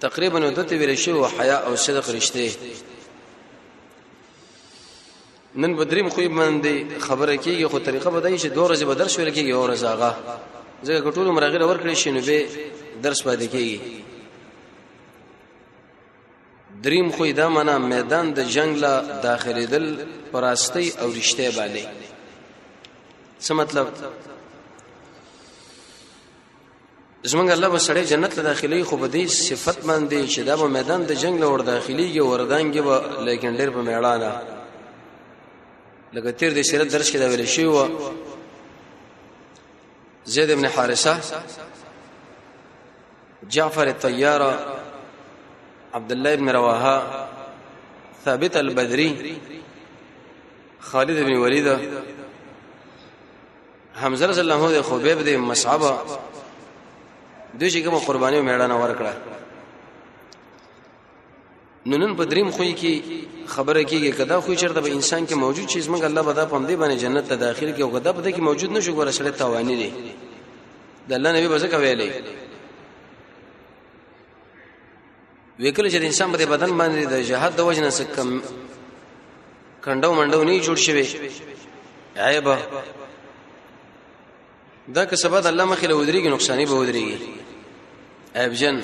تقریبا نو دته ویل شو حیا او صدق رشته نن بدریم خو باندې خبره کیږي خو طریقه بدای شي دوه ورځې به درس ویل کیږي او ورځ هغه ځکه کټول مرغله ورکړي شي نو به درس پاتې کیږي دریم خو دا معنا میدان د جنگ لا داخليدل پراستی او رشته باندې څه مطلب زمونږ الله به سړی جنت له داخلي خو به دې صفت باندې چې دا به میدان د جنگ لور داخليږي وردانګي به لیکن ډېر په میړانه لکه تیر د سیرت درس کې دا ویل شوی و زید ابن حارثه جعفر الطياره عبد الله ابن رواحه ثابت البدري خالد بن ولید حمزه رضی الله عنه خبيب دی مصعب دوی چې کوم قرباني میړانه ورکړه نو نن په دریم خوې کې خبره کیږي کدا خو چرته به انسان کې موجود چیز موږ الله بدا پم دی باندې جنت ته داخل کې او کدا په دې کې موجود نشو ګور سره توانی دي د الله نبی بزکه ویلې وکړي چې انسان په بدن باندې د جهاد د وجنه څخه کم کندو منډو نه جوړ شوی عیب دا که سبا د الله مخې له ودرېږي نقصانې به ودرېږي عیب جن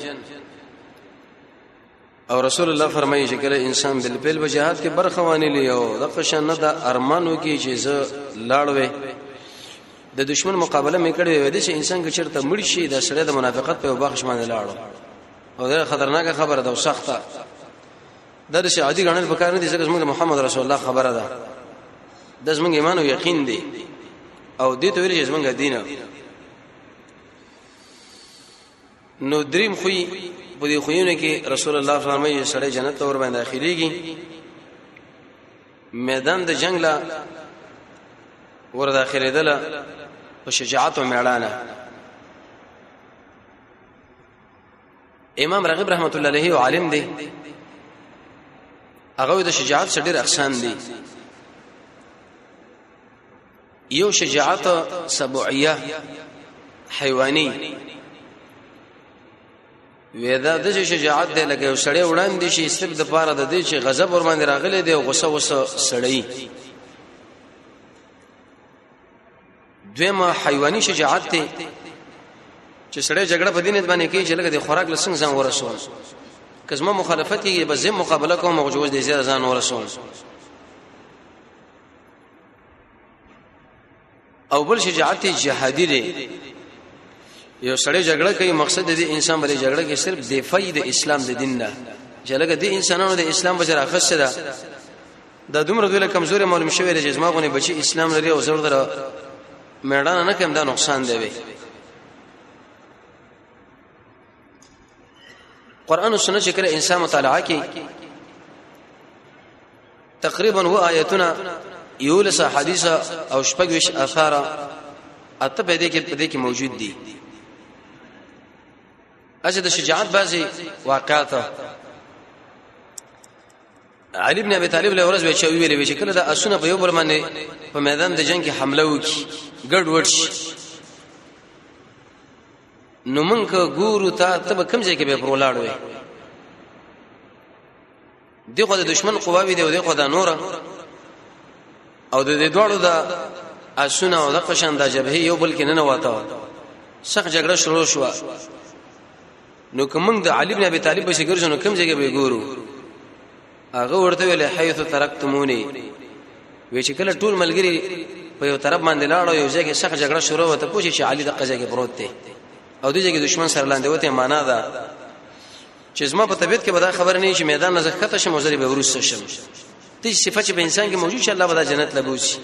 او رسول الله فرمایي چې کله انسان بل بل په جهاد کې برخه وانه لیو د قشن نه د ارمانو کې چې زه لاړوي د دشمن مقابله مې کړې وې د انسان کې چرته مړ شي د سړی د منافقت په بخښ باندې لاړو او دا خطرناکه خبره ده او سخته دا د شعادي غنل په کار نه دي ځکه موږ محمد رسول الله خبره ده د زمونږ ایمان او یقین دی او دې ته ویل چې زمونږ دین نو دریم خوې په دې خوونه کې رسول الله صلی الله علیه وسلم سړی جنت ته ور باندې داخليږي میدان د جنگ لا ور داخليدله په شجاعت او میړانه امام رغب رحمت الله علیه عالم دی هغه د شجاعت سره ډېر اقسام دي یو شجاعت سبعیه حیواني وېدا د شجاعت دی لکه یو سړی وړاندې شي صرف د پاره د دې چې غضب ور باندې راغلی دی او غصه وسه سړی دویمه حیواني شجاعت ته چې سړی جګړه په دینه باندې کوي چې لکه د خوراک لسنګ ځان ورسول کزما مخالفت یې به زم مقابله کوم او جوز دې زیات ځان ورسول او بل شجاعت جهادي دی یو سړی جګړه کوي مقصد دې انسان باندې جګړه کې صرف دفاع د اسلام د دین نه چې لکه د انسانانو د اسلام بچره اخصه ده دا دومره دوی له کمزوري معلوم شوی دی چې زما غونې بچي اسلام لري او زور دره میړانه نه کوم دا نقصان دی وي قران او سنت چې کړه انسان مطالعه کوي تقریبا و آیتونه یولس حدیث او شپږوش اثار اته په دې کې په دې کې موجود دي اجه د شجاعت بعضي واقعات علي ابن ابي طالب له ورځ وچا ویلې وی چې کله دا اسونه په یو بل باندې په میدان د جنگ کې حمله وکړي ګډ وډ شي نو مونږ ګورو ته تب کم ځای کې به پرولاړ وي دغه د دشمن قواوی دی او دغه د نور او د دې دوړو د اسونه او د قشان د جبهه یو بل کې نه نواته سخت جګړه شروع شو نو کوم د علي بن ابي طالب په شګر شنو کوم ځای کې به ګورو هغه ورته ویل حيث ترکتموني وی چې کله ټول ملګری په یو طرف باندې لاړو یو ځای کې شخ جګړه شروع وته پوښي چې علي د قضا کې پروت دی او د ځای کې دشمن سره لاندې وته معنا ده چې زما په طبيعت کې به دا خبر نه شي میدان نه زخته شم وزري به ورسره شم دې صفات په انسان کې موجود شي الله به دا جنت لبوسي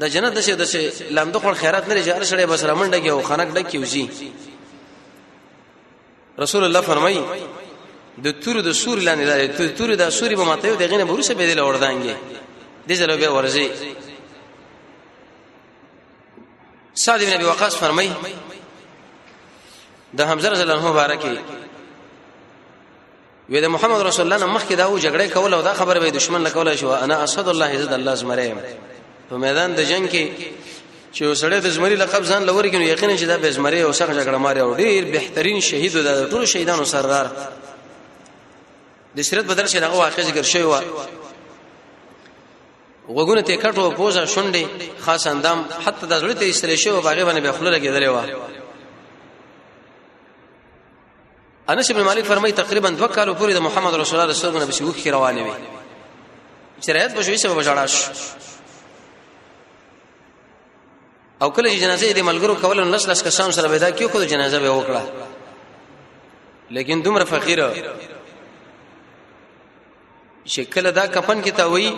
دا جنت د شه د شه لامده خور خیرات نه لري چې هر شړې بس رامنډه کې او خنک ډکې وزي رسول الله فرمایي د تور د سور لاندې د تور د سوري په ماته یو دغه نه بروسه به دل وردانګي د زلو به ورځي سعد بن ابي وقاص فرمای د حمزه رضی الله عنه مبارکي وې د محمد رسول الله نه مخکې دا و جګړه کول او دا خبره به دشمن نه کوله شو انا اسد الله عزت الله زمره په میدان د جنگ کې چې وسړی د زمری لقب ځان لوري کینو یقینا چې دا به زمری او سخت جګړه ماري او ډیر بهترین شهید و د ټولو شهیدانو سردار د سرت بدر شه دغه واقع ذکر شوی و وګونه ته کټو پوزا شونډې خاص اندام حتی د زړه ته استری شو باغې باندې به خلل کېدلې و انس ابن مالک فرمایي تقریبا دوه کالو پورې د محمد رسول الله رسول الله بشي وکړي روانې وي چې راځي بشوي سبب جړاش او کله چې جنازه دې ملګرو کول نو لس لس کسان سره پیدا کیو خو جنازه به وکړه لیکن دومره فقیر شکل دا کفن کې تا وای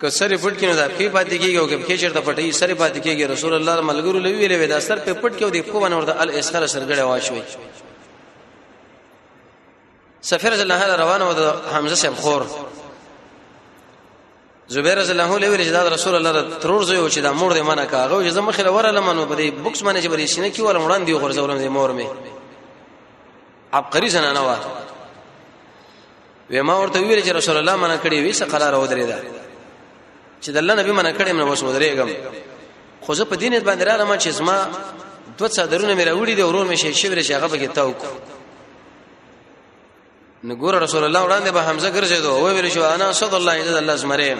که سره پټ کې نه دا په پاتې کېږي او کې چیرته پټي سره پاتې کېږي رسول الله ملګرو لوي ویلې ودا سر په پټ کې او د کو باندې ورته ال اسخر سرګړې واشوي سفر زله هله روانه و د حمزه صاحب خور زبیر رضی الله عنه ویل چې دا رسول الله ترور زوی و چې دا مور دې منه کاغه او چې زما خله وراله منو په دې بوکس باندې چې بری سینه کې ولم وړاندې غورځولم دې مور می عبقري زنانه وا وې ما ورته ویل چې رسول الله منه کړی وې څه قرار و درې دا چې د الله نبی منه کړی نو بس ودرېګم خو زه په دین باندې را لمه چې زما دوه څادرونه مې راوړي دي ورور مې شي شبر شي هغه به کې تاو کو نو ګور رسول الله وړاندې به حمزه ګرځیدو او ویل شو انا صد الله عز الله زمریم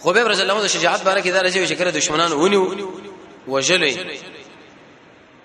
خو به رسول الله د شجاعت باره کې دا راځي چې کړه دشمنان ونیو وجلې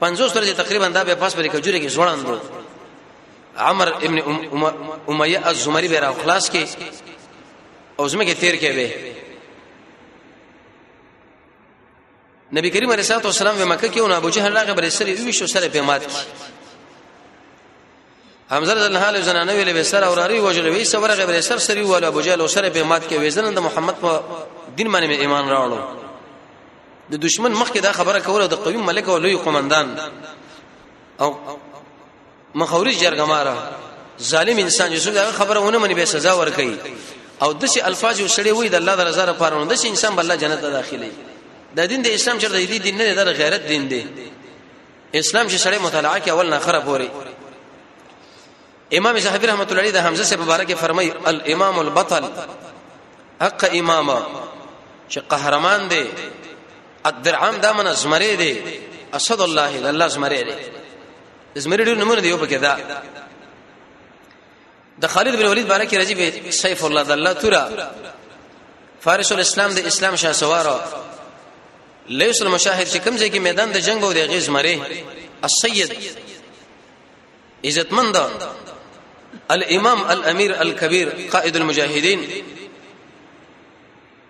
50 ورځې تقریبا دا به پاس پرې کجوري کې ځوړاندو عمر ابن امیه الزمری به را خلاص کې او زمه کې تیر کې به نبی کریم علیه الصلاه والسلام په مکه کې او ابو جهل راغی بر سره وی شو سره په مات کی حمزه رضی الله عنه زنانه ویلې به سر او راری وجل وی سره ورغه به سر سری ولا ابو جهل سره به مات کې ویزن د محمد په دین باندې ایمان راوړو د دشمن مخ کې دا خبره کوله د قوی ملک او لوی قومندان او مخورج جرګمارا ظالم انسان یوسف دا خبره ونه مني به سزا ورکړي او دشي الفاظ یو سړی وای د الله د رضا لپاره نو دشي انسان بل جنت ته داخلي د دین د اسلام چر د دې دین نه د غیرت دین دی اسلام چې سړی مطالعه کې اول نه خراب وری امام زهبی رحمت الله علیه د حمزه سے مبارک فرمای الامام البطل حق امام چې قهرمان دی الدرعام دا من زمری دی اسد الله الله زمری دی زمری ډیر نمونه دی یو پکې دا د خالد بن ولید بارک راځي به سیف الله د الله تورا فارس الاسلام د اسلام شاه سوارو لیس المشاهد چې کوم ځای کې میدان د جنگ او د غیز مری السید عزتمند الامام الامیر الكبير قائد المجاهدين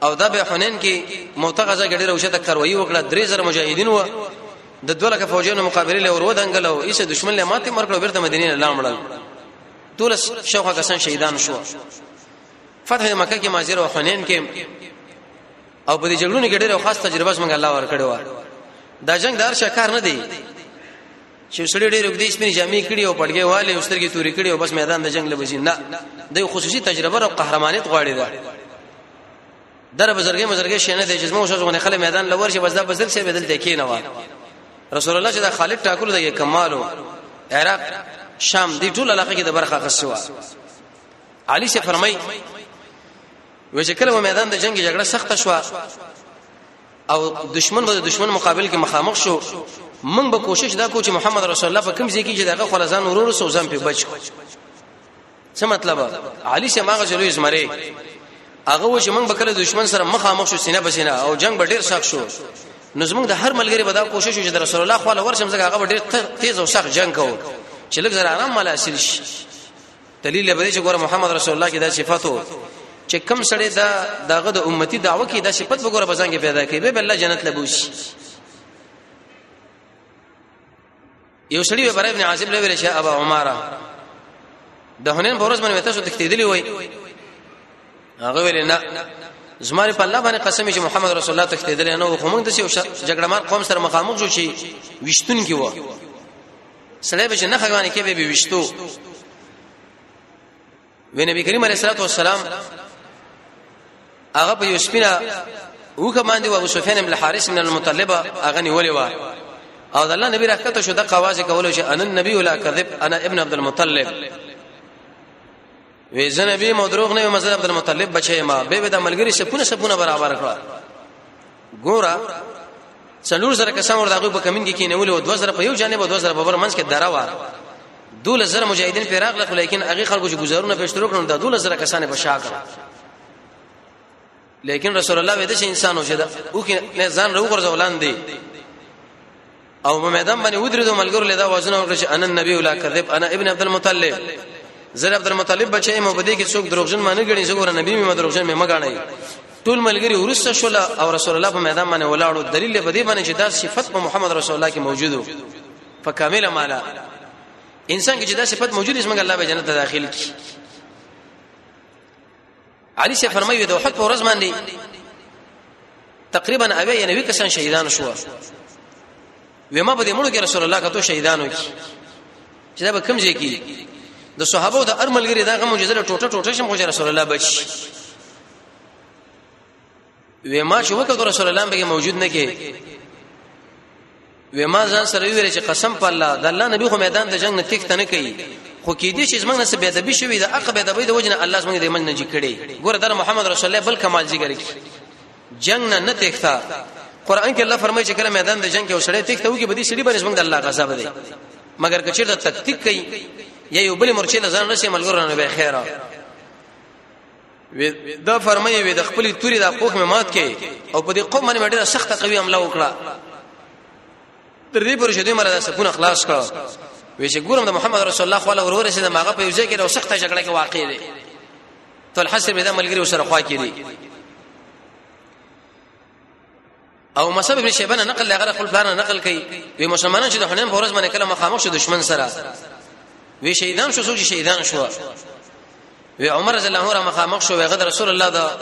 او دا به حنین کې معتغزه ګډي روشه تک تروي وکړه درې زره مجاهدین و د دوه لک فوجونو مقابله له ورو دنګل او ایسه دشمن له ماته مرکړو بیرته مدینه له لاړل ټول شوخه کسان شهیدان شو فتح مکه کې ماجر او حنین کې او په دې جګړو کې ډېر خاص تجربه څنګه الله ورکړې و دا جنگ دار شکار نه دی چې سړي ډېر وګدي سپینې جامې کړي او پړګې والي او سترګې تورې کړي او بس میدان د جنگ لبزي نه د خصوصي تجربه او قهرمانیت غواړي دا در بزرګي مزرګي شنه د جسمو شوزونه خلک میدان لور شي بس دا بزرګ شي بدل ته کې نه و رسول الله چې دا خالد ټاکل دی کمالو عراق شام دی ټول علاقه کې د برخه خسوا علي شه فرمای و چې کله میدان د جنگ جګړه سخته شو او دشمن به د دشمن مقابل کې مخامخ شو موږ به کوشش دا کو چې محمد رسول الله په کوم ځای کې چې دغه خلزان ورور سو ځم په بچ څه مطلب علي سه ماغه جلوی زمره هغه و چې موږ به کله دشمن سره مخامخ شو سینه بسینه او جنگ به ډیر سخت شو نو زموږ د هر ملګری به دا کوشش وکړي چې رسول الله خو له ورشم زګه هغه به ډیر تیز او سخت جنگ کوو چې لږ زر آرام مال حاصل شي دلیل به دې چې ګوره محمد رسول الله کې دا صفات وو چې کم سړی دا دغه د امتی دعوه کې دا صفات وګوره بزنګ پیدا کوي به الله جنت لبوشي یو سړی به برای ابن عاصم لوي رشه ابا عمره د هنن په ورځ باندې تاسو تختیدلی وای هغه ویل نه زماره په الله باندې قسم چې محمد رسول الله تختیدلی نه و خو موږ د جګړه مار قوم سره مخامخ شو شي وشتون کې و سړی به چې نه خګوانه کې به وشتو وی نبی کریم علیه الصلاه والسلام هغه په یوسپینا وکه باندې او ابو سفیان بن حارث من المطلبه هغه نیولې و او الله نبی راکته شو د قواز کولو چې ان النبی ولا کذب انا ابن عبد المطلب وی زنه به مدروغ نه مزر عبد المطلب بچی ما به د ملګری سپونه سپونه برابر کړه ګورا څلور زره کسان ور دغه په کمین کې کینول او 2000 په یو جانب او 2000 په بر منځ کې درا و دول زره مجاهدین په راغله خو لیکن هغه خلکو چې گزارونه پېښترو کړو د دول زره کسان په شاکړه لیکن رسول الله وې د انسان وشه دا او کې نه ځان رو ګرځول لاندې او په میدان باندې ودرې دوه ملګرو له دا وزن او چې انا النبي لا کذب انا ابن عبد المطلب زره عبد المطلب بچي مو بده کې څوک دروغجن معنی غړي زګور نبی مې دروغجن مې مګاڼي ټول ملګری ورسته شول او رسول الله په میدان باندې ولاړو دلیل په دې باندې چې دا صفت په محمد رسول الله کې موجودو په کامله مالا انسان کې چې دا صفت موجود اسمه الله به جنت داخل کی علي سي فرمایي د احد په ورځ باندې تقریبا اوی یا نوی کسان شهیدان شو وما به مړو کې رسول الله کتو شهیدانو کې چې دا به کم ځای کې د صحابه د ارملګری دا غو مجزله ټوټه ټوټه شم خو رسول الله بچ وې ما چې وکړ رسول الله به موجود نه کې وې ما ځان سره ویل چې قسم په الله د الله نبی خو میدان د جنگ نه تک تنه کوي خو کې دې چې زمنګ نسبه د بشوي د عقبه د بيد وجنه الله زمنګ دې من نه جی کړي ګور در محمد رسول الله بل کمال جی ګرځي جنگ نه نه تختا قران کې الله فرمایي چې کله میدان د جنگ کې وسړې تخته وږي بدی سړي باندې زمنګ د الله غضب دی مګر کچیر د تکتیک کوي یا یو بل مرچې نه ځان رسې ملګرو نه به خیره دا فرمایي وي د خپل توري د قوخ مې مات کړي او په دې قوم باندې ډېره سخته قوي حمله وکړه تر دې پورې چې دوی مله سکون خلاص کړ وی چې ګورم د محمد رسول الله خو له ورور سره ماغه په یوځای کې د سخته جګړه کې واقع دي طلحه سره د ملګری سره خوا کې دي او مصعب ابن شیبه نه نقل لغره خپل پلان نقل کړي وی مسلمانان چې د حنین په ورځ باندې کله مخامخ شو دشمن سره وی شهیدان شو څو شهیدان شو وی عمر رضی الله عنه مخامخ شو وی غدر رسول الله دا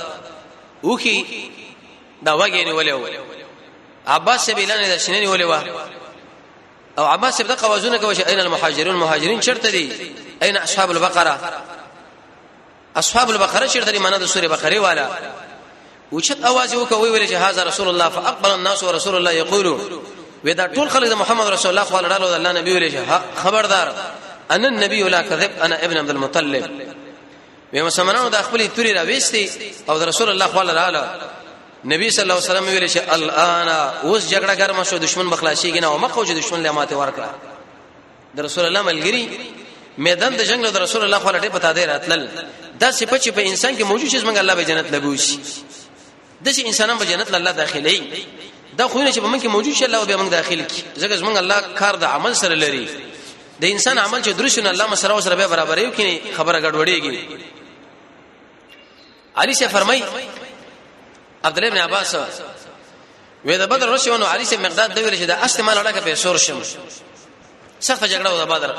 وکي دا وګی نه ولیو عباس سبیلانه د شنه ولیو او عباس سبدا قوازونه کوي اين المهاجرون مهاجرين چرته دي اين اصحاب البقره اصحاب البقره چې د معنا د سوره بقره والا اوچت आवाज یو کوي ویل چې هاذا رسول الله فاقبل الناس ورسول الله یقول ودا ټول خلک د محمد رسول الله صلی الله علیه الله نبی ویل چې خبردار ان النبي لا كذب انا ابن عبد المطلب ویم سمنانو د خپل توري را وېستي او د رسول الله صلی الله علیه نبی صلی الله علیه وسلم ویل چې الان اوس جګړه ګرمه شو دشمن بخلاشيږي نه او مخ او دشمن له ماته ورکړه د رسول الله ملګری میدان د جنگ له رسول الله خو لټه پتا دی راتلل دا صفه چې په انسان کې موجود شي څنګه الله به جنت لګوي د چې انسانان به جنت الله داخلي دا خو نه چې په من کې موجود شي الله به موږ داخل کی ځکه زمونږ الله کار د عمل سره لري د انسان عمل چې درشن الله مسره سره به برابرې کړي خبره ګډوډېږي علي سے فرمای عبد الله بن عباس وې د بدر رسونو علي سے مقداد د ویل چې د استعمال اړه کې په سور شم سخت جګړه و د بدر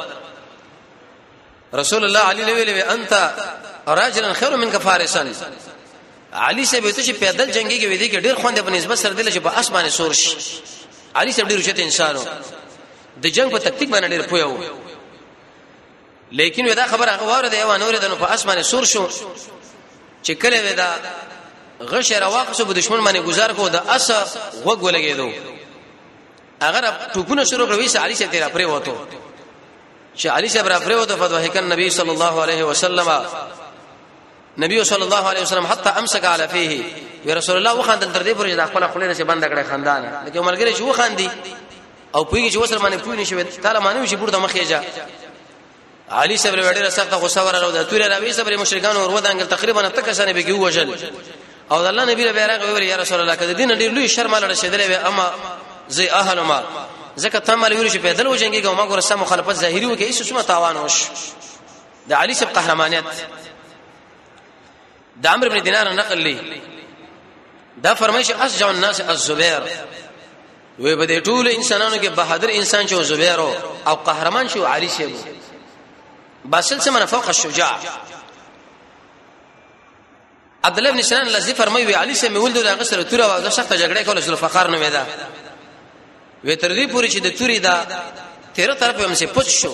رسول الله علي ویل وی انت راجل خير منك فارسا علي سے به ته چې پیدل جنگي کې وې دي کې ډېر خوند په نسبت سره دل چې په اسمانه سور شي علي سے ډېر چته انسانو د جنگ په تکتیک باندې ډېر پویو لیکن ودا خبر هغه وره دی و نور دنو په اسمانه سور شو چې کله ودا غش رواق سو په دشمن باندې گزار کو د اس وګ ولګېدو اگر ټوپونه شروع کړوي چې علي شه تیرا پرې وته چې علي شه برا پرې وته فتوه کن نبی صلی الله علیه وسلم نبی صلی الله علیه وسلم حتی امسک علی فیه یا رسول الله وخاندل تر دې پورې د خپل خلینو څخه بند کړې خندانه لکه ملګری چې وخاندي او پوی چې وسره باندې پوی نشوي تعالی معنی چې پورته مخې جا علي صاحب له ډیره سخته غوسه وراره د تورې راوي صاحب مشرکان اور ودانګل تقریبا تک کسانه به کې وژل او د الله نبی له بیرغ ویل یا رسول الله کده دین ډیر لوی شرم لاره شیدلې وي اما زی اهل ما زکه تم علی ویل چې پیدل وجنګي ګو ما ګور سم مخالفت ظاهری وکي هیڅ څه تاوان وش د علي صاحب قهرمانیت د عمرو بن دینار نقل لې دا فرمایش اسجع الناس الزبیر وی به د ټول انسانانو کې بهادر انسان چې زبیر او قهرمان شو علی شیب باسل سمنه فوق الشجاع عبد الله بن سنان لذي فرمایي وی علي سم ولد د غسر تور او د سخت جګړه کوله سره فقار نه وېدا وی تر دې پوري چې د توري دا تیر طرف هم سي پوچ شو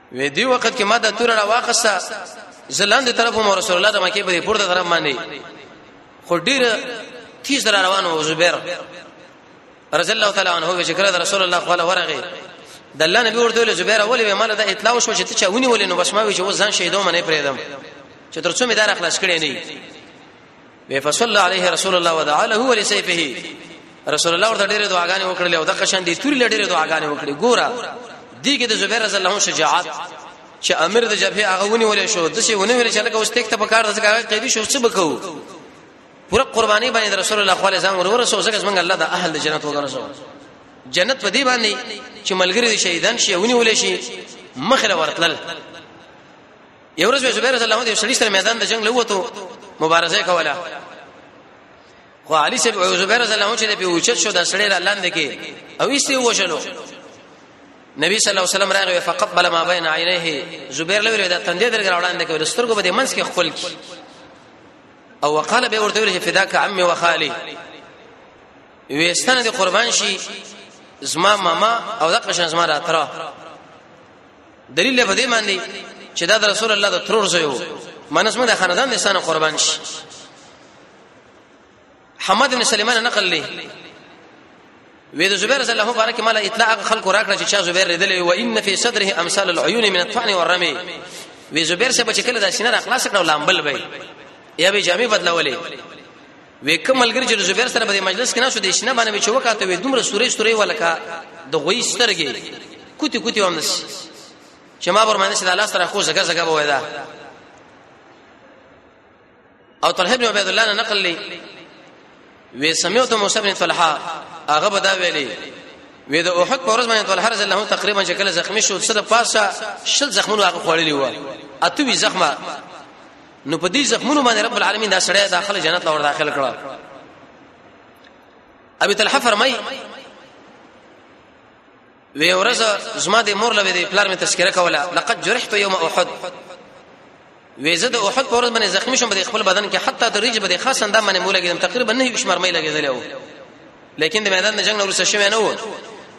وې دی وخت کې ما د تور را واخسته زلاند طرف مو رسول الله د مکه په پورته طرف باندې خو ډیر تیز را روان و زبیر رضی الله تعالی عنہ چې کړه رسول الله خپل ورغه د الله نبی ورته له زبیر اول به مال د اطلاع شو چې ته چا ونی ولې نو بس ما وی چې و ځان شهیدو منې پرېدم چې ترڅو مې دار اخلاص کړې نه به فصلى عليه رسول الله ودعا له ولسيفه رسول الله ورته ډېره دعاګانې وکړلې او د قشن دې توري لډېره دعاګانې وکړې ګوره دیګه د زبیر رضی الله عنه شجاعت چې امیر د جبهه هغه ونی ولې شو د څه ونی ولې چې لکه اوس تکته په کار د څنګه قیدی شو څه بکو پوره قرباني باندې رسول الله صلی الله علیه وسلم ورور سو ځکه څنګه الله د اهل د جنت وګرځو جنت په دې باندې چې ملګری شهیدان شي ونی ولې شي مخله ورتلل یو ورځ زبیر رضی الله عنه سړي سره میدان د جنگ لوته مبارزه کوله خو علي سب او زبیر رضی الله عنه چې په اوچت شو د سړي را لاندې کې او ایستي وشلو نبی صلی الله علیه وسلم راغی فقبل ما بین عینیه زبیر لوی دا تندې درګر وړاندې کې ورسترګو به د منځ کې خپل کی او وقال به ورته ویل چې فداک عمي وخالي وېستنه د قربان شي زما ماما او دغه شان زما راتره دلیل په دې باندې چې دا رسول الله د ترور زوی وو منس مده خاندان د سانه قربان شي حماد بن سليمان نقل لي وې د زبیر رضی الله بارک مال اطلاع خلق راکړه چې چا زبیر ردلې و ان فی صدره امثال العيون من الطعن والرمي وې زبیر سره بچ کله د سینه را خلاص کړه لامبل وې یا به جامع بدلولې وې کوم ملګری چې زبیر سره په مجلس کې ناسو د شنه باندې چې وکاته وې دومره سورې سورې ولکه د غوي سترګې کوتی کوتی ومنس چې ما پر باندې سره الله سره خو زګه زګه بوي دا او طلحه بن عبید الله نقل لي وې سمعت موسی بن طلحه هغه بدا ویلي وې د احد پر ورځ باندې طلحه رضی الله تقریبا چې کله زخمی شو سره پاسه شل زخمونه هغه خوړلې و اته وی زخمه نو په دې زخمونو باندې رب العالمین دا سړی داخله جنت لور داخل کړه ابي طلحه فرمای وی ورځ زما د مور لوي د پلار می تذکرہ کوله لقد جرحت يوم احد وی زه د احد پر ورځ باندې زخمی شوم په خپل بدن کې حتی د ریج به خاص اندام باندې مولا کېدم تقریبا نه هیڅ مرمۍ لګېدلې و لیکن د میدان د جنگ نور څه شوی نه و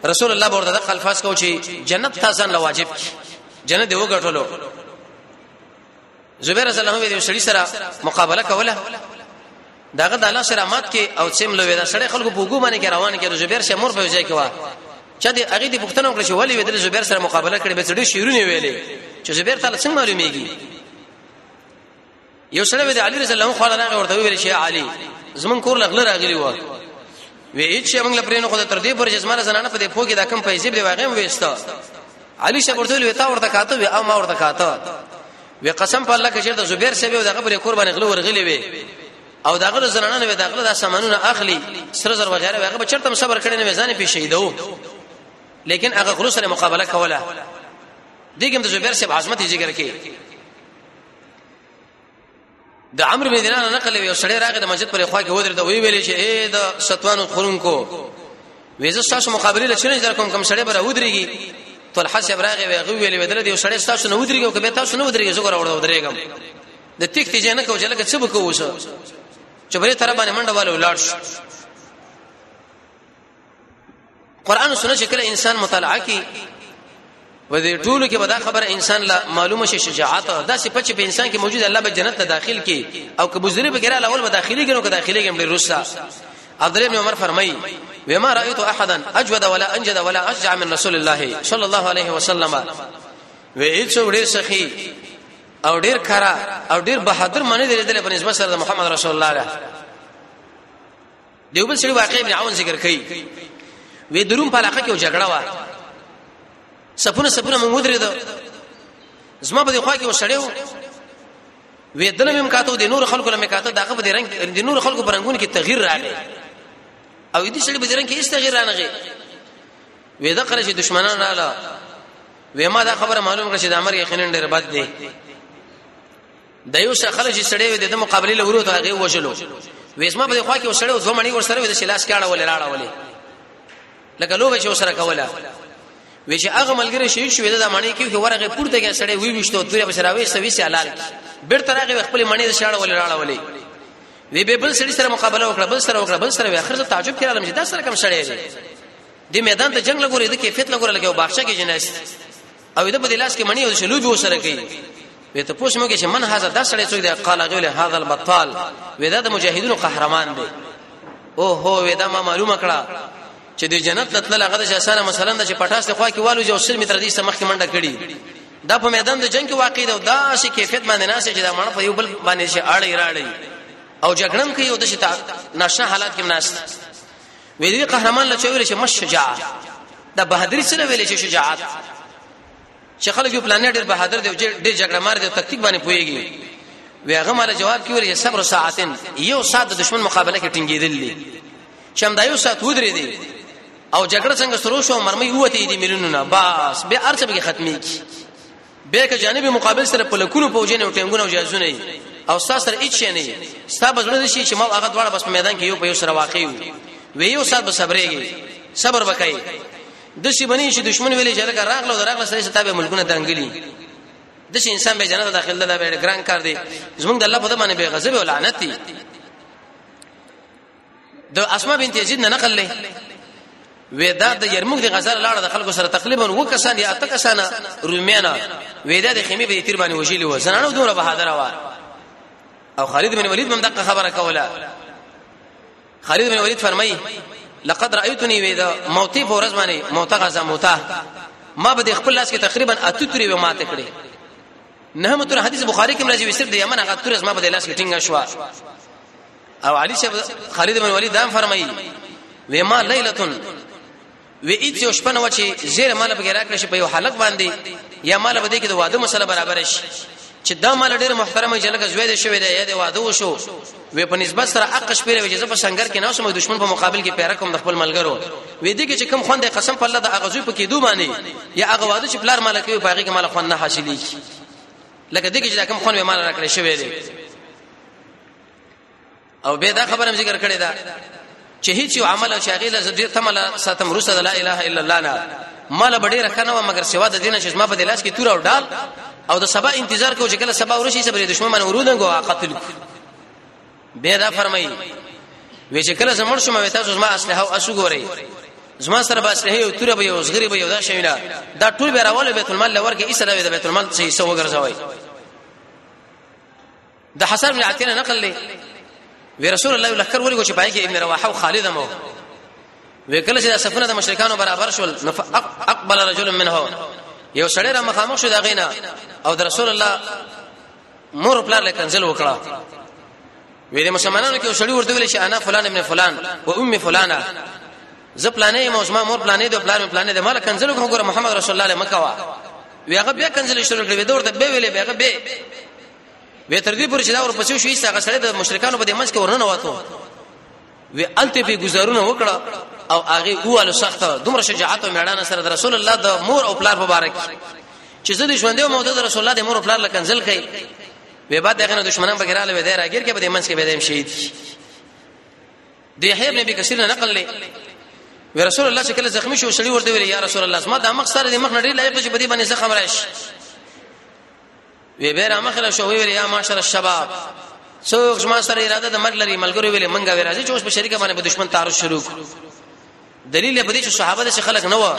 رسول الله ورته د خلفاس کو چې جنت تاسو له واجب جنت دی وګټلو زبیر رضی الله عنه د سړي سره مقابله کوله داغه د الله سره مات کې او سیم لوي دا سړی خلکو په ګومانه کې روان کې زبیر شه مور په ځای کې وا چې د هغه د پښتنو کړ چې ولی ودل زبیر سره مقابله کړي به ډېر شیرونه ویلې چې زبیر تعالی څنګه معلومیږي یو سره د علی رضی الله عنه خو نه ورته ویل شي علی زمون کور لغله راغلی و وی چې موږ لپاره نو خدای تر دې پر جسمانه زنانه په دې پوګه د کم پیسې به واغې وېستا علي شیخ ورته وی تا ورته کاته وی او ما ورته کاته وی قسم په الله کې چې د زبیر شوی او دغه پر کور باندې غلو ورغلی وی او دغه زنانه وی دغه د سامانونه اخلي سر زر وغیرہ هغه به چرته صبر کړي نه ځان په شهیدو لیکن هغه غلو سره مقابله کوله دیګم د زبیر صاحب عظمت ذکر کې د عمرو بن دینار نقل یو سړی راغی د مسجد پر خوا کې ودرې ته وی ویلې چې اے د ستوانو خورونکو وېزه تاسو مقابله لچنه در کوم کوم سړی بره ودرېږي طلحه صاحب راغی وی غو ویلې ودرې یو سړی تاسو نه ودرېږي او کبه تاسو نه ودرېږي زه ګور ودرېږم د تیک تیج نه کو چې لکه څه بکو وسه چې بری تر باندې منډه والو لاړ شو قران سنت چې کله انسان مطالعه کوي و دې ټولو کې به دا خبره انسان لا معلومه شي شجاعت دا صفت چې په انسان کې موجود الله به جنت ته داخل کی او که بزرګ بغیر الاول به داخلي ګنو که داخلي ګم ډیر رسا عبد الله بن عمر فرمایي وما رايت احدا اجود ولا انجد ولا اشجع من رسول الله صلى الله عليه وسلم و هیڅ ډیر سخی او ډیر کرا او ډیر بهادر منی دی د په نسبت سره محمد رسول الله دیو بل سړي واقع ابن عون ذکر کوي وې دروم په علاقه کې جګړه و سپونه سپونه موږ درې ده زما په دې خوا کې وسړیو وې دنه مم کاتو د نور خلکو لمه کاتو داغه په رنگ د نور خلکو په رنگونو کې تغییر راغی او دې سړي په رنگ کې هیڅ تغییر رانغی وې دا کله چې دشمنان رااله وې ما دا خبره معلوم کړه چې د امر یقینا ډېر بد دی د یو څه خلک چې سړی وي د مقابله لورو ته هغه وشلو وېسما په خوا کې وسړی او زمړی ورسره وي د شلاس کاړه ولې راړه ولې لکه لوګه چې وسره کوله وی چې هغه ملګری شهید شو د معنی کې ورغه پورته کې سړی وی وشتو تورې بشرا وې سوي سي حلال بیرته راغی خپل معنی د شاړه ولې راړه ولې وی به بل سړي سره مقابله وکړه بل سره وکړه بل سره وی اخر ته تعجب کړم چې دا سره کم سړی دی د میدان ته جنگ لګورې د کیفیت لګورې لګو باغچه کې جناست او د په لاس کې منی او شلو به سره کوي وې ته پوښ مګه چې من هاذا د سړی څوک دی قال غول هاذا البطال وې دا د مجاهدونو قهرمان دی او هو وې دا ما معلومه کړه چې د جنت لتل هغه د شاسانه مثلا د پټاس خو کې والو جو سل متر دې سمخ کې منډه کړي دا په میدان د جنگ کې واقع دی دا شي کیفیت باندې ناسه چې دا مړ په یو بل باندې شي اړې راړې او جګړم کې یو د شي نشه حالات کې ناشته وې دې قهرمان له چویل چې مش شجاع دا بهادری سره ویل چې شجاعت چې خلک یو پلان ډېر بهادر دی ډېر جګړه مار دی تکتیک باندې پويږي وی هغه مال جواب کې ویل صبر ساعتن یو ساعت د دشمن مقابله کې ټینګېدل دي چې هم دا یو ساعت ودرې دي او جګړه څنګه شروع شو مرمۍ وته دي مليونونه بس به ارڅ به ختمي کی به که جانب مقابل سره په لکونو پوجنه او ټنګونه او جازونه او ستا سره هیڅ شي نه وي ستا بزړه شي چې ما هغه دواړه بس په میدان کې یو په یو سره واقع یو وی یو سات به صبرېږي صبر وکړي د شي بنی چې دشمن ویلې چې لکه راغله او راغله سره ستابه ملکونه دنګلی د شي انسان به جنت داخل ده به ګران کار دی زمونږ د الله په دمانه به غضب او لعنت دی د اسماء بنت یزید نه نقل لې ودا د یرموک د غزل لاړه د خلکو سره تقریبا وکسان یا تکسان رومیانا ودا د خیمه به تیر باندې وشیلی و زنانو دوره بهادر و او خالد بن ولید هم دغه خبره کوله خالد بن ولید فرمایي لقد رايتني ودا موتي فورز باندې موتا غزا موتا ما به خپل لاس کې تقریبا اته توري به ماته کړې نه متر حدیث بخاری کې راځي وسر د یمن هغه تورز ما به لاس کې ټینګه شو او علي شیخ خالد بن ولید دام فرمایي و ما لیلتون و ایت یو شپه نو چې زیر مال به راکړ شي په یو حلق باندې یا مال به دې کې د واده مسله برابر شي چې دا مال ډیر محترمه جلګه زوی دې شوی دی یا دې واده وشو و په نسبت سره حق شپې وجه په سنگر کې نه سم دښمن په مقابل کې پیرا کوم د خپل ملګرو و دې کې چې کم خوند قسم په الله د اغزو په کې دوه باندې یا هغه واده چې پلار مال کوي باغی کې مال خوند نه حاصلې لکه دې کې چې کم خوند به مال راکړې شوی دی او به دا خبره ذکر کړې ده چې هیڅ یو عمل او شاغل از دې تمل ساتم روسه لا اله الا الله نه مال به ډیره کنه مګر سوا د دینه چې ما په دلاس کې تور او ډال او د سبا انتظار کو چې کله سبا ورشي چې د دشمن من ورودن کو قتل به دا فرمایي وی چې کله زمړ شوم وتا زما اسلحه او اسو ګوري زما سره به اسلحه او تور به یو زغری به یو دا شوی نه دا ټول به راول بیت المال لورګه ایسره به بیت المال چې سو ګرځوي د حسن بن عتیه نقل لې وی رسول الله لکر ولې چې پای کې ابن رواحه او خالد مو وکړه چې د سفنه د مشرکانو برابر شول اقبل رجل منه یو سړی را مخامخ شو دا غینا او د رسول الله مور پلار له کنزل وکړه وې د مسلمانانو کې سړی ورته ویل چې انا فلان ابن فلان و ام فلانه زه پلانې مو زما مور پلانې د پلان پلانې د مال کنزل کوم ګره محمد رسول الله مکه وا وی هغه بیا کنزل شروع کړې ورته به ویلې به هغه به وی تر دې پورې چې دا ورپسې شو ایسا غسړې د مشرکانو په دې منځ کې ورننه واتو وی الته په گزارونه وکړه او هغه اواله سخت دومره شجاعت او میړانه سره د رسول الله د مور او پلار مبارک چې زه د ژوندې مو د رسول الله د مور او پلار لکنزل کړي وی بعد دغه دشمنان به ګراله وی دایره غیر کې په دې منځ کې به دیم شهید د یحیی ابن ابي کثیر نه نقل لې وی رسول الله چې کله زخمی شو شړی ورته ویل یا رسول الله ما د مخ سره د مخ نړۍ لایق چې په دې باندې زخم راشي وی به را مخره شو ویل یا معاشر الشباب څوک ما سره اراده د مرګ لري ملګرو ویل منګه وی راځي چې اوس په شریکه باندې په دشمن تعرض شروع دلیل په دې چې صحابه د خلک نه و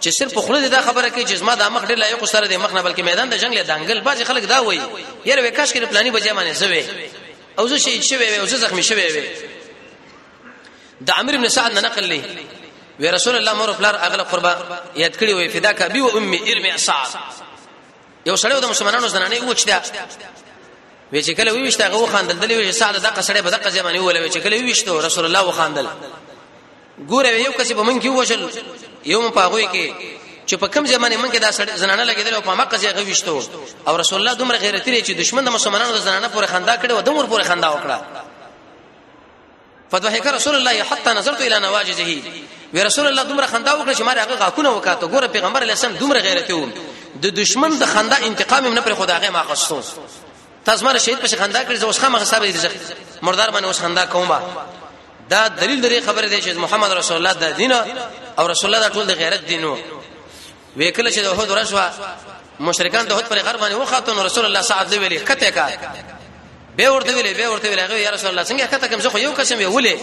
چې صرف خله دا خبره کوي چې ما د مخ ډېر لایق سره د مخ نه بلکې میدان د جنگ له دنګل باز خلک دا وایي یره وکاش کې پلاني بجې باندې زوي او زه شهید شوی وي او زه زخمی شوی وي د عمرو بن سعد نه نقل لي وی رسول الله مور فلار اغله قربا یاد کړی وي فداک ابي و امي ارمي سعد یو سړی د مسلمانانو زنانه وښته وی چې کله ویشت هغه وخاندل دلې وی ساده دغه سړی په دغه ځمانه ویل وی چې کله ویشت رسول الله وخاندل ګوره یو کس په من کې وشل یو په هغه کې چې په کم ځمانه من کې دا سړی زنانه لګیدل او په مکه ځای غوښتو او رسول الله دومره غیرتی لري چې دشمن د مسلمانانو د زنانه پورې خندا کړي او دمر پورې خندا وکړه فضحك رسول الله حتى نظرت الى نواجذه وی رسول الله دومره خندا وکړه چې ما هغه غاکونه وکاته ګوره پیغمبر علی السلام دومره غیرتی و د دشمن د خندا انتقام نه پر خدای ما خصو تاسو مر شهید په خندا کړی اوس خامخ صاحب دې مردار باندې اوس خندا کومه دا دلیل درې خبره دی چې محمد رسول الله د دین او رسول الله د ټول د غیرت دینو وکله چې د احد ورځ وا مشرکان د احد پر غر باندې وخاتون رسول الله صلی الله علیه وسلم کته کا به ورته ویلې به ورته ویلې یا رسول الله څنګه کته کوم زه خو یو قسم ویولې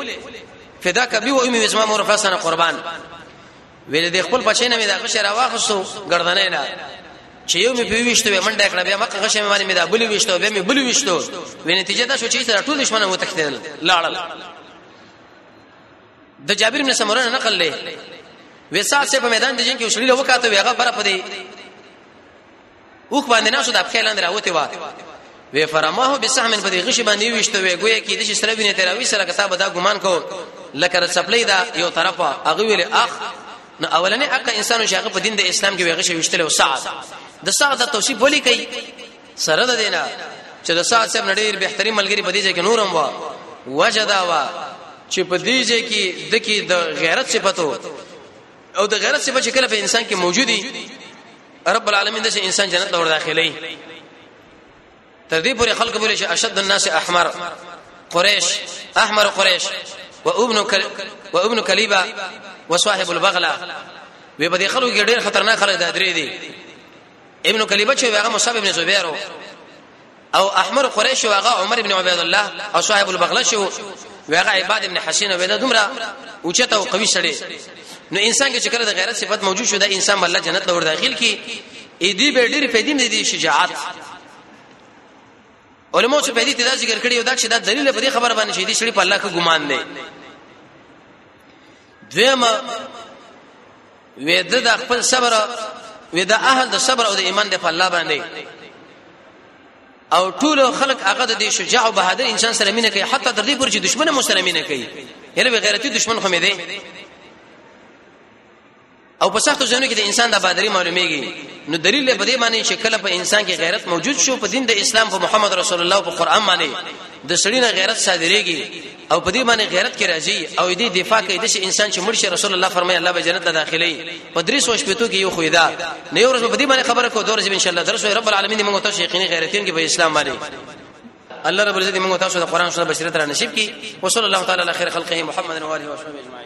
فدا کبي و امي اسماء مور فسنه قربان ویلې د خپل بچی نه مې دا غشه راواخصو ګردنې نه چې یو مې پیوښته وې منډه کړه بیا مکه غشه مې باندې مې دا بلی وښته بیا مې بلی وښته وې نتیجه دا شو چې سره ټول دشمنه وتښتیدل لاړل د جابر بن سمره نقل لې وسا سه په میدان د جنگ کې وشلیل وکاته ویغه بر په دې اوخ باندې ناسو د افخې لاندې راوته و وی فرماه بسهم په دې غش باندې وشته وی ګویا کې د شي سره وینې تراوی سره کتاب دا ګمان کو لکه د سپلې دا یو طرفه هغه ویل اخ نو اولنې اقا انسانو شغه په دین د اسلام کې ویغه شي وشتل او سعد د سعد د توصیف ولي کوي سره د دینا چې د سات صاحب نړیر بهتري ملګری په دې ځای کې نورم وا وجدا وا چې په دې ځای کې د کې د غیرت صفاتو او د غیرت صفات چې کله په انسان کې موجودي رب العالمین د انسان جنت ته ور داخلي تر دې پورې خلک بوله چې اشد الناس احمر قریش احمر قریش و ابن کل و ابن کلیبا و صاحب البغلا وی په دې خلکو کې ډېر خطرناک خلک د درې دي ابن کلیبه چې هغه مصعب ابن زبیر او احمر قریش او هغه عمر ابن عبید الله او صاحب البغله شو هغه عباد ابن حسین او دا دومره اوچته او قوي سړی نو انسان کې چې کله د غیرت صفت موجود شو دا انسان الله جنت لور داخل کی اې دې به ډېر په دې دې شجاعت علماء چې په دې تدا ذکر کړی او دا چې دا دلیل په دې خبر باندې چې دې سړي په الله کې ګمان دی دویمه وېده د خپل صبر وېده اهل د صبر او د ایمان د الله باندې او ټول خلق هغه د شجاع او بهادر انسان سره مینه کوي حتی تر دې پورې چې دشمن مو سره مینه کوي یره غیرتی دشمن خو مې دی او په سختو ځینو کې د انسان د بادری معلومیږي نو دلیل له بده معنی چې کله په انسان کې غیرت موجود شو په دین د اسلام په محمد رسول الله په قران باندې د سړی نه غیرت صادریږي او په دې باندې غیرت کې راځي او دې دفاع کوي د انسان چې مرشي رسول الله فرمایي الله به جنت ته داخلي په درې سوچ پېتو کې یو خویدا نه یو ورځ په دې باندې خبره کو دور ان شاء الله درس رب العالمین موږ ته یقیني غیرتین کې په اسلام باندې الله رب العزت موږ تاسو د قران سره بشریت را نصیب کړي وصلی الله تعالی علی خیر خلقه محمد و علیه و صحبه اجمعین